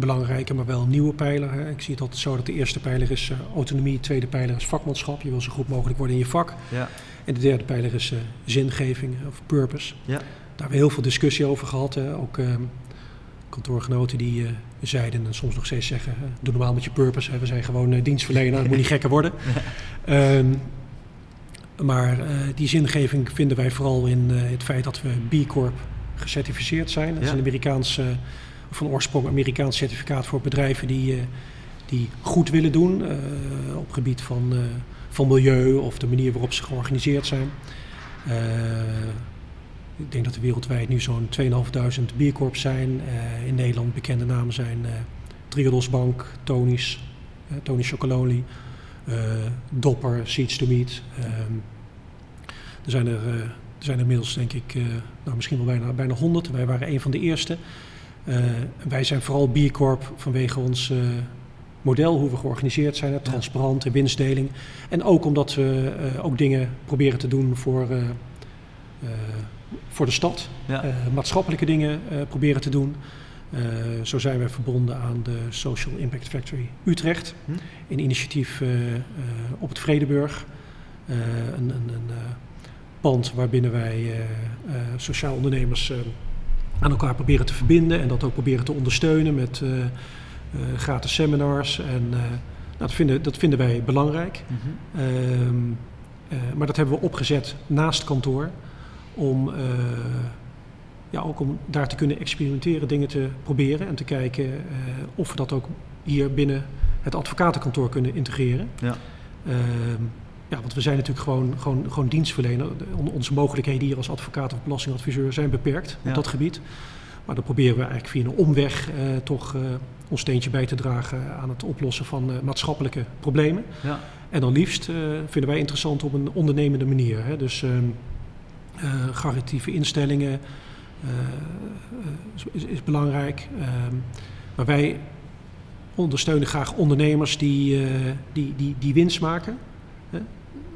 belangrijke, maar wel nieuwe pijler. Hè. Ik zie het altijd zo dat de eerste pijler is eh, autonomie, de tweede pijler is vakmanschap. Je wil zo goed mogelijk worden in je vak. Ja, En de derde pijler is eh, zingeving of purpose. ja, Daar hebben we heel veel discussie over gehad. Hè. Ook eh, kantoorgenoten die eh, zeiden en soms nog steeds zeggen, eh, doe normaal met je purpose. Hè. We zijn gewoon eh, dienstverlener, het moet niet gekker worden. [LAUGHS] Ehm, maar eh, die zingeving vinden wij vooral in eh, het feit dat we B Corp gecertificeerd zijn. Dat is een Amerikaans, eh, van oorsprong Amerikaans certificaat voor bedrijven die, eh, die goed willen doen eh, op gebied van, eh, van milieu of de manier waarop ze georganiseerd zijn. Ik denk dat er wereldwijd nu zo'n 2.500 B Corp zijn. In Nederland bekende namen zijn Triodos Bank, Tony's, Tony Chocolonely, Dopper, Seeds to Meat. Ehm, er zijn er, er zijn inmiddels denk ik nou, misschien wel bijna, bijna 100. Wij waren een van de eerste. Eh, wij zijn vooral B Corp vanwege ons eh, model, hoe we georganiseerd zijn, hè, transparant en winstdeling. En ook omdat we eh, ook dingen proberen te doen voor, voor de stad. ja. Maatschappelijke dingen proberen te doen. Zo zijn wij verbonden aan de Social Impact Factory Utrecht. Hm? Een initiatief op het Vredeburg. Een een, een pand waarbinnen wij sociaal ondernemers aan elkaar proberen te verbinden. En dat ook proberen te ondersteunen met eh, eh, gratis seminars. En eh, nou, dat, vinden, dat vinden wij belangrijk. Mhm. Ehm, eh, maar dat hebben we opgezet naast kantoor om, ja, ook om daar te kunnen experimenteren, dingen te proberen en te kijken of we dat ook hier binnen het advocatenkantoor kunnen integreren. Ja. Ja, want we zijn natuurlijk gewoon, gewoon, gewoon dienstverlener. Onze mogelijkheden hier als advocaat of belastingadviseur zijn beperkt Ja. op dat gebied. Maar dan proberen we eigenlijk via een omweg eh, toch eh, ons steentje bij te dragen aan het oplossen van eh, maatschappelijke problemen. Ja. En dan liefst vinden wij interessant op een ondernemende manier. Hè? Dus ehm eh, garantitieve instellingen is, is belangrijk. Ehm, maar wij ondersteunen graag ondernemers die, die, die, die winst maken.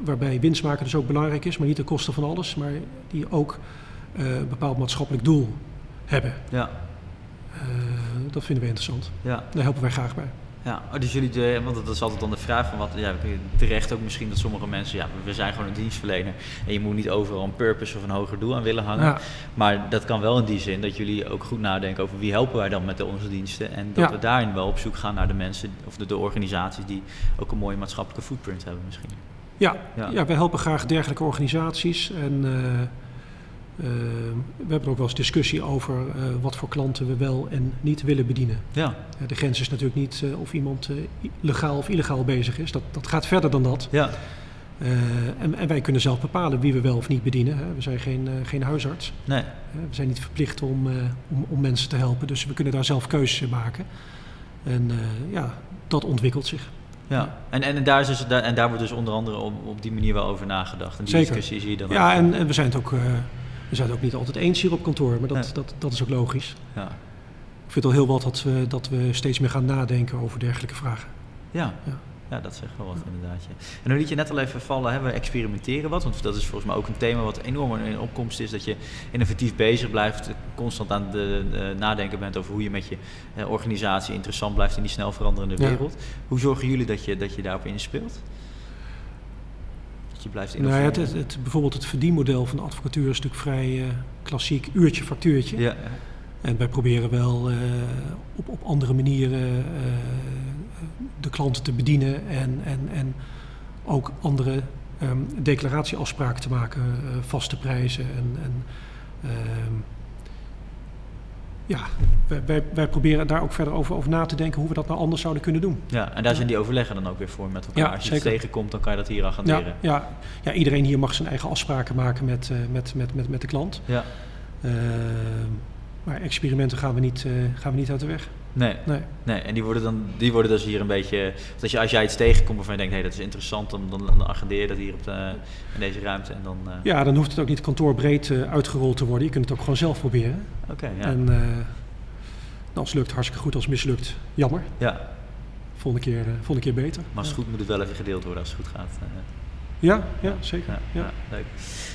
Waarbij winst maken dus ook belangrijk is, maar niet ten koste van alles. Maar die ook eh, een bepaald maatschappelijk doel hebben. Ja. Eh, dat vinden we interessant. Ja. Daar helpen wij graag bij. Ja, oh, dus jullie, de, want dat is altijd dan de vraag van wat, ja, terecht ook misschien dat sommige mensen, ja, we zijn gewoon een dienstverlener en je moet niet overal een purpose of een hoger doel aan willen hangen. Ja. Maar dat kan wel in die zin dat jullie ook goed nadenken over wie helpen wij dan met onze diensten en dat Ja. we daarin wel op zoek gaan naar de mensen of de, de organisaties die ook een mooie maatschappelijke footprint hebben misschien. Ja, Ja. ja. wij helpen graag dergelijke organisaties. En Eh, we hebben ook wel eens discussie over eh, wat voor klanten we wel en niet willen bedienen. Ja, Eh, de grens is natuurlijk niet eh, of iemand eh, legaal of illegaal bezig is. Dat, dat gaat verder dan dat. ja, Eh, en, en wij kunnen zelf bepalen wie we wel of niet bedienen. Hè. We zijn geen, eh, geen huisarts. nee. We zijn niet verplicht om, eh, om, om mensen te helpen. Dus we kunnen daar zelf keuzes in maken. En eh, ja, dat ontwikkelt zich. Ja, en, en, daar is dus, en daar wordt dus onder andere op, op die manier wel over nagedacht. En die Zeker. discussie zie je dan Ja, ook. en, en we zijn het ook, eh, we zijn het ook niet altijd eens hier op kantoor. Maar dat, Nee. dat, dat is ook logisch. Ja. Ik vind het al heel wat dat we, dat we steeds meer gaan nadenken over dergelijke vragen. Ja. Ja. Ja, dat zegt wel wat inderdaad. Ja. En nu liet je net al even vallen, hè, we experimenteren wat. Want dat is volgens mij ook een thema wat enorm in opkomst is. Dat je innovatief bezig blijft, constant aan de, de nadenken bent over hoe je met je eh, organisatie interessant blijft in die snel veranderende Ja. wereld. Hoe zorgen jullie dat je, dat je daarop inspeelt? Dat je blijft Nou ja, innoveren? het, het, het- bijvoorbeeld het verdienmodel van de advocatuur is natuurlijk vrij eh, klassiek uurtje factuurtje. ja, En wij proberen wel eh, op, op andere manieren de klanten te bedienen en, en, en ook andere ehm, declaratieafspraken te maken, eh, vaste prijzen. En, en, ehm, ja, wij, wij, wij proberen daar ook verder over, over na te denken hoe we dat nou anders zouden kunnen doen. ja, en daar zijn die overleggen dan ook weer voor met elkaar. Ja, Als je het tegenkomt, dan kan je dat hier Ja, agenderen. ja, ja, iedereen hier mag zijn eigen afspraken maken met, eh, met, met, met, met de klant. Ja. Ehm, maar experimenten gaan we, niet, eh, gaan we niet uit de weg. Nee, Nee. nee, en die worden, dan, die worden dus hier een beetje... Dat je, als jij iets tegenkomt waarvan je denkt, hé, dat is interessant, dan, dan, dan agendeer je dat hier op de, in deze ruimte. En dan, eh, Ja, dan hoeft het ook niet kantoorbreed eh, uitgerold te worden. Je kunt het ook gewoon zelf proberen. Oké, ja. En eh, als het lukt, hartstikke goed. Als het mislukt, jammer. ja, Volgende keer, volgende keer beter. maar als het goed moet het wel even gedeeld worden als het goed gaat. Ja, ja zeker. Ja, leuk.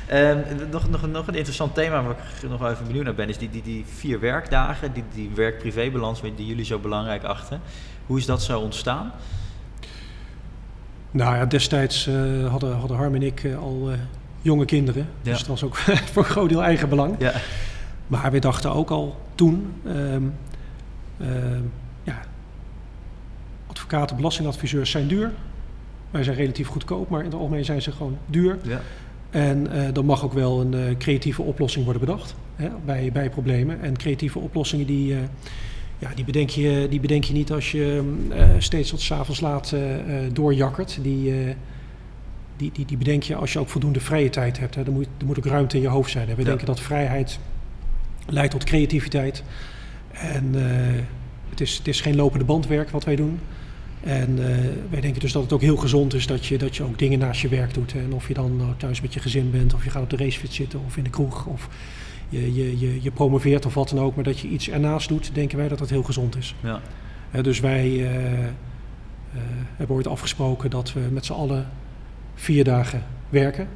Ehm, nog, nog, nog een interessant thema waar ik nog even benieuwd naar ben, is die, die, die vier werkdagen, die, die werk-privé-balans die jullie zo belangrijk achten. Hoe is dat zo ontstaan? Nou ja, destijds eh, hadden, hadden Harm en ik eh, al eh, jonge kinderen. Ja. Dus dat was ook [LAUGHS] voor een groot deel eigen belang. Ja, Maar we dachten ook al toen, ehm, ehm, ja, advocaten, belastingadviseurs zijn duur. Wij zijn relatief goedkoop, maar in het algemeen zijn ze gewoon duur. ja, En eh dan mag ook wel een eh, creatieve oplossing worden bedacht hè, bij, bij problemen. En creatieve oplossingen die, eh, ja, die, bedenk je, die bedenk je niet als je eh, steeds tot 's avonds laat doorjakkert. Die, die, die, die bedenk je als je ook voldoende vrije tijd hebt. Hè. Er, moet, er moet ook ruimte in je hoofd zijn. Hè. We Ja. denken dat vrijheid leidt tot creativiteit. En het, is, het is geen lopende bandwerk wat wij doen. En eh, wij denken dus dat het ook heel gezond is dat je, dat je ook dingen naast je werk doet. En of je dan nou thuis met je gezin bent, of je gaat op de racefiets zitten, of in de kroeg, of je, je, je, je promoveert of wat dan ook. Maar dat je iets ernaast doet, denken wij dat dat heel gezond is. ja, dus wij eh, eh, hebben ooit afgesproken dat we met z'n allen vier dagen werken.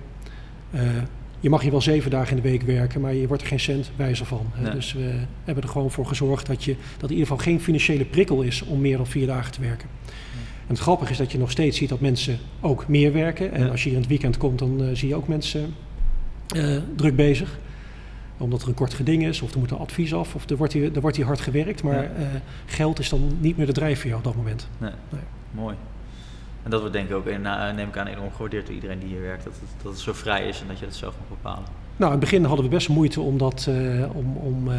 Je mag hier wel zeven dagen in de week werken, maar je wordt er geen cent wijzer van. hè. Nee. Dus we hebben er gewoon voor gezorgd dat, je, dat in ieder geval geen financiële prikkel is om meer dan vier dagen te werken. En het grappige is dat je nog steeds ziet dat mensen ook meer werken. En als je hier in het weekend komt, dan eh, zie je ook mensen eh, druk bezig. Omdat er een kort geding is, of er moet een advies af, of er wordt hier, er wordt hier hard gewerkt. Maar eh, geld is dan niet meer de drijfveer op dat moment. nee. Nee. Mooi. En dat wordt denk ik ook, in, eh, neem ik aan, enorm gewaardeerd door iedereen die hier werkt. Dat het, dat het zo vrij is en dat je dat zelf mag bepalen. Nou, in het begin hadden we best moeite om, dat, eh, om, om, eh,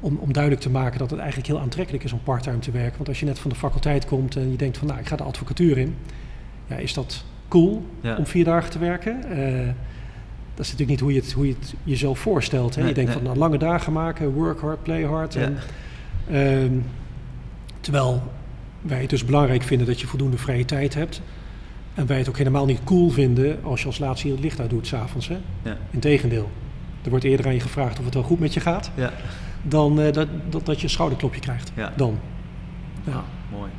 om, om duidelijk te maken dat het eigenlijk heel aantrekkelijk is om parttime te werken. Want als je net van de faculteit komt en je denkt van nou, ik ga de advocatuur in. Ja, is dat cool Ja. om vier dagen te werken? Eh, dat is natuurlijk niet hoe je het, hoe je het jezelf voorstelt. Hè? Nee, je denkt nee. van nou, lange dagen maken, work hard, play hard. Ja. En, ehm, terwijl wij het dus belangrijk vinden dat je voldoende vrije tijd hebt. En wij het ook helemaal niet cool vinden als je als laatste hier het licht uit doet s'avonds. Ja. Integendeel. Er wordt eerder aan je gevraagd of het wel goed met je gaat, Ja. dan eh, dat, dat, dat je een schouderklopje krijgt. Ja. Dan. Ja. Mooi.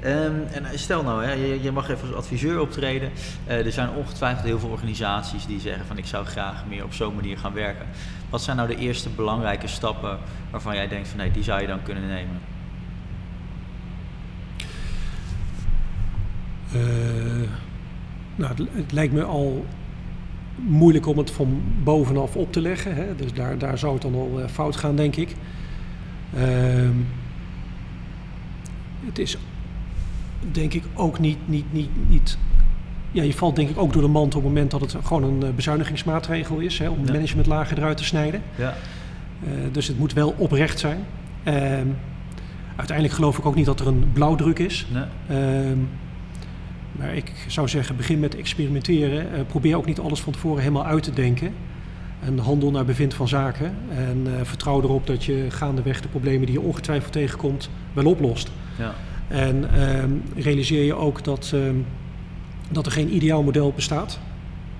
Ehm, en stel nou, hè, je, je mag even als adviseur optreden. Eh, er zijn ongetwijfeld heel veel organisaties die zeggen van ik zou graag meer op zo'n manier gaan werken. Wat zijn nou de eerste belangrijke stappen waarvan jij denkt van nee, die zou je dan kunnen nemen? Nou, het, het lijkt me al moeilijk om het van bovenaf op te leggen. Hè? Dus daar, daar zou het dan al eh, fout gaan, denk ik. Ehm, het is denk ik ook niet, niet, niet, niet ja, je valt denk ik ook door de mand op het moment dat het gewoon een eh, bezuinigingsmaatregel is. Hè, om Ja. de managementlagen eruit te snijden. Ja. Eh, dus het moet wel oprecht zijn. Ehm, uiteindelijk geloof ik ook niet dat er een blauwdruk is. Nee. Ehm, maar ik zou zeggen, begin met experimenteren. Eh, probeer ook niet alles van tevoren helemaal uit te denken. En handel naar bevind van zaken. En eh, vertrouw erop dat je gaandeweg de problemen die je ongetwijfeld tegenkomt wel oplost. Ja. En ehm, realiseer je ook dat, ehm, dat er geen ideaal model bestaat.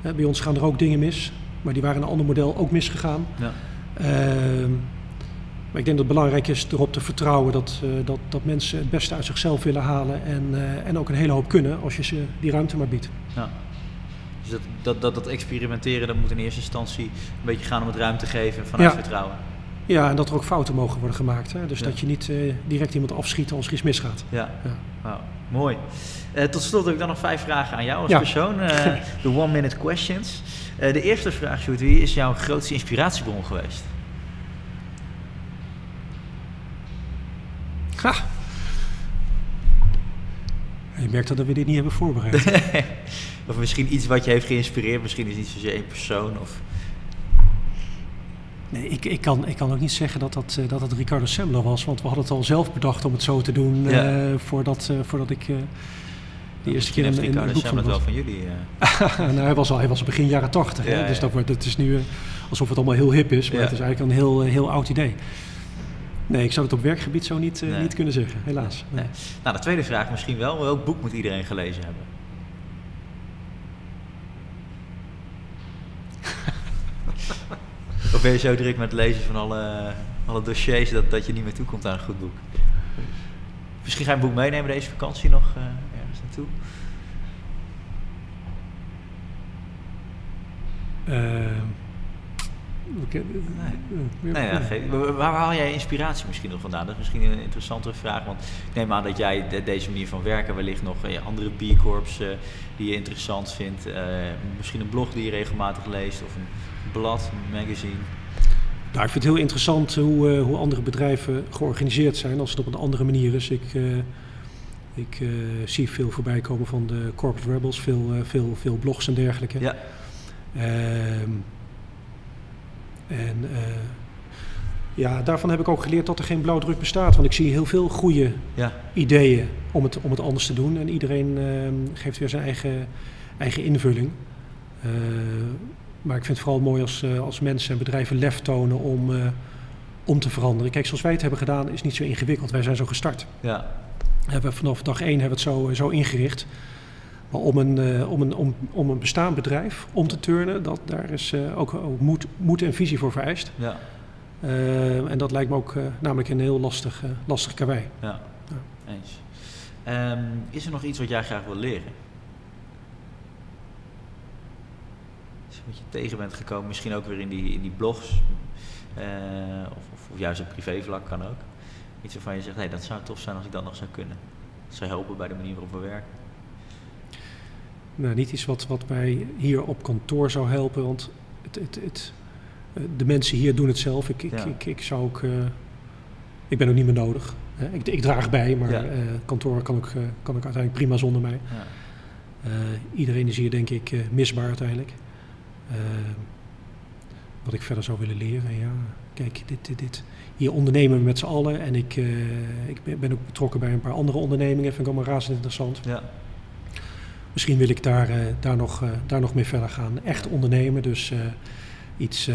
Hè, bij ons gaan er ook dingen mis, maar die waren in een ander model ook misgegaan. Ja. Maar ik denk dat het belangrijk is erop te vertrouwen dat, eh, dat, dat mensen het beste uit zichzelf willen halen en, eh, en ook een hele hoop kunnen als je ze die ruimte maar biedt. Ja. Dus dat, dat, dat, dat experimenteren, dat moet in eerste instantie een beetje gaan om het ruimte geven vanuit Ja. vertrouwen. Ja, en dat er ook fouten mogen worden gemaakt. Hè? Dus Ja. dat je niet eh, direct iemand afschiet als er iets misgaat. Ja, Ja. Mooi. Tot slot heb ik dan nog vijf vragen aan jou als Ja. persoon. eh, [LAUGHS] De one-minute questions. De eerste vraag, Sjoerd, wie is jouw grootste inspiratiebron geweest? Ha! Je merkt dat we dit niet hebben voorbereid. [LAUGHS] of misschien iets wat je heeft geïnspireerd. Misschien is het niet zozeer één persoon. Of... Nee, ik, ik, kan, ik kan ook niet zeggen dat dat, eh, dat het Ricardo Semler was, want we hadden het al zelf bedacht om het zo te doen Ja. eh, voordat, eh, voordat ik eh, de eerste Misschien keer in Ricardo boek van wel van jullie. [LAUGHS] nou, hij, was al, hij was begin jaren tachtig, Ja, dus dat wordt, het is nu alsof het allemaal heel hip is, maar het is eigenlijk een heel, heel oud idee. Nee, ik zou het op werkgebied zo niet, eh, Nee. niet kunnen zeggen, helaas. Nee. Nou, de tweede vraag misschien wel. Welk boek moet iedereen gelezen hebben? [LAUGHS] of ben je zo druk met het lezen van alle, alle dossiers dat, dat je niet meer toekomt aan een goed boek? Misschien ga je een boek meenemen deze vakantie nog eh, ergens naartoe? Ehm, eh, Nee, ja, waar, haal jij inspiratie misschien nog vandaan? Dat is misschien een interessante vraag, want ik neem aan dat jij de- deze manier van werken wellicht nog eh, andere B-corps eh, die je interessant vindt. eh, misschien een blog die je regelmatig leest of een blad, een magazine. Nou, ik vind het heel interessant hoe, hoe andere bedrijven georganiseerd zijn als het op een andere manier is. Ik, ik zie veel voorbij komen van de Corporate Rebels, veel, veel, veel blogs en dergelijke. Ja, Ehm, en eh, ja, daarvan heb ik ook geleerd dat er geen blauwdruk bestaat. Want ik zie heel veel goede ja, ideeën om het, om het anders te doen. En iedereen ehm, geeft weer zijn eigen, eigen invulling. Eh, maar ik vind het vooral mooi als, eh, als mensen en bedrijven lef tonen om, om te veranderen. Kijk, zoals wij het hebben gedaan is niet zo ingewikkeld. Wij zijn zo gestart. ja, Hebben we vanaf dag één hebben we het zo, zo ingericht. Maar om een, eh, om, een, om, om een bestaand bedrijf om te turnen, dat, daar is eh, ook, ook moed, moed en visie voor vereist. ja, Eh, en dat lijkt me ook namelijk een heel lastig, eh, lastig karwei. ja. Ja. Eens. Ehm, is er nog iets wat jij graag wil leren? Wat je tegen bent gekomen, misschien ook weer in die, in die blogs, of, of, of juist op privévlak kan ook. Iets waarvan je zegt, hey, dat zou tof zijn als ik dat nog zou kunnen. Dat zou helpen bij de manier waarop we werken. Nou, niet iets wat, wat mij hier op kantoor zou helpen, want het, het, het, eh, de mensen hier doen het zelf. Ik, ik, Ja. ik, ik zou ook. eh, ik ben ook niet meer nodig. Hè. Ik, ik draag bij, maar Ja. eh, kantoor kan ook, kan ook uiteindelijk prima zonder mij. Ja. Iedereen is hier denk ik misbaar uiteindelijk. Wat ik verder zou willen leren, ja. Kijk, dit, dit, dit. hier ondernemen we met z'n allen en ik, ik ben, ben ook betrokken bij een paar andere ondernemingen. Vind ik allemaal razend interessant. Ja. Misschien wil ik daar, eh, daar, nog, eh, daar nog mee verder gaan. Echt ondernemen, dus eh, iets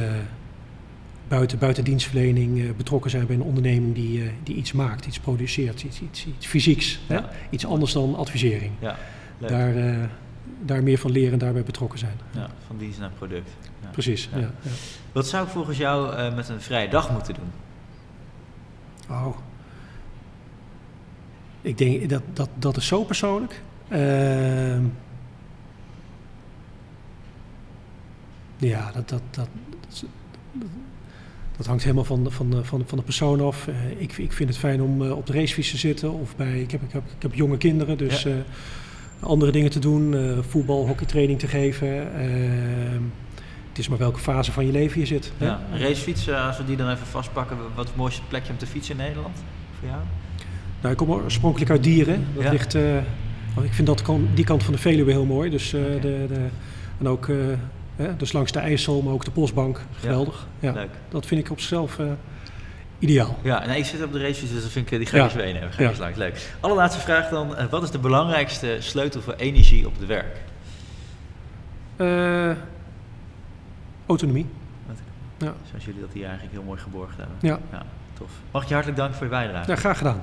buiten, buiten dienstverlening betrokken zijn bij een onderneming die, die iets maakt, iets produceert, iets, iets, iets fysieks. Hè? Ja. Iets anders dan advisering. ja. Daar, daar meer van leren en daarbij betrokken zijn. Ja, van dienst naar product. Ja. Precies. Ja. Ja. Wat zou ik volgens jou met een vrije dag moeten doen? Oh. Ik denk dat dat, dat is zo persoonlijk. Ehm, ja, dat, dat, dat, dat, hangt helemaal van, de- van, van, van de persoon af. Eh, ik, ik vind het fijn om eh, op de racefiets te zitten. Of bij, ik, heb, ik, heb, ik heb jonge kinderen, dus Ja. eh, andere dingen te doen. voetbal, hockeytraining te geven. Ehm, het is maar welke fase van je leven je zit. Ja. Een racefiets, eh, als we die dan even vastpakken, wat is het mooiste plekje om te fietsen in Nederland? Voor jou? Nou, ik kom oorspronkelijk uit Dieren. Dat Ja. ligt, ik vind dat kan, die kant van de Veluwe heel mooi. Dus, eh, de, de, en ook eh, hè, dus langs de IJssel, maar ook de Postbank. Geweldig. Ja. Leuk. Dat vind ik op zichzelf eh, ideaal. Ja, nee, ik zit op de racefiets, dus dat vind ik, die ga ik Ja. eens meenemen. Ga ik Ja. eens langs. Leuk. Allerlaatste vraag dan. Wat is de belangrijkste sleutel voor energie op het werk? Autonomie. Ja. Zoals jullie dat hier eigenlijk heel mooi geborgd hebben. Ja. ja tof. Mag ik je hartelijk danken voor je bijdrage. ja, graag gedaan.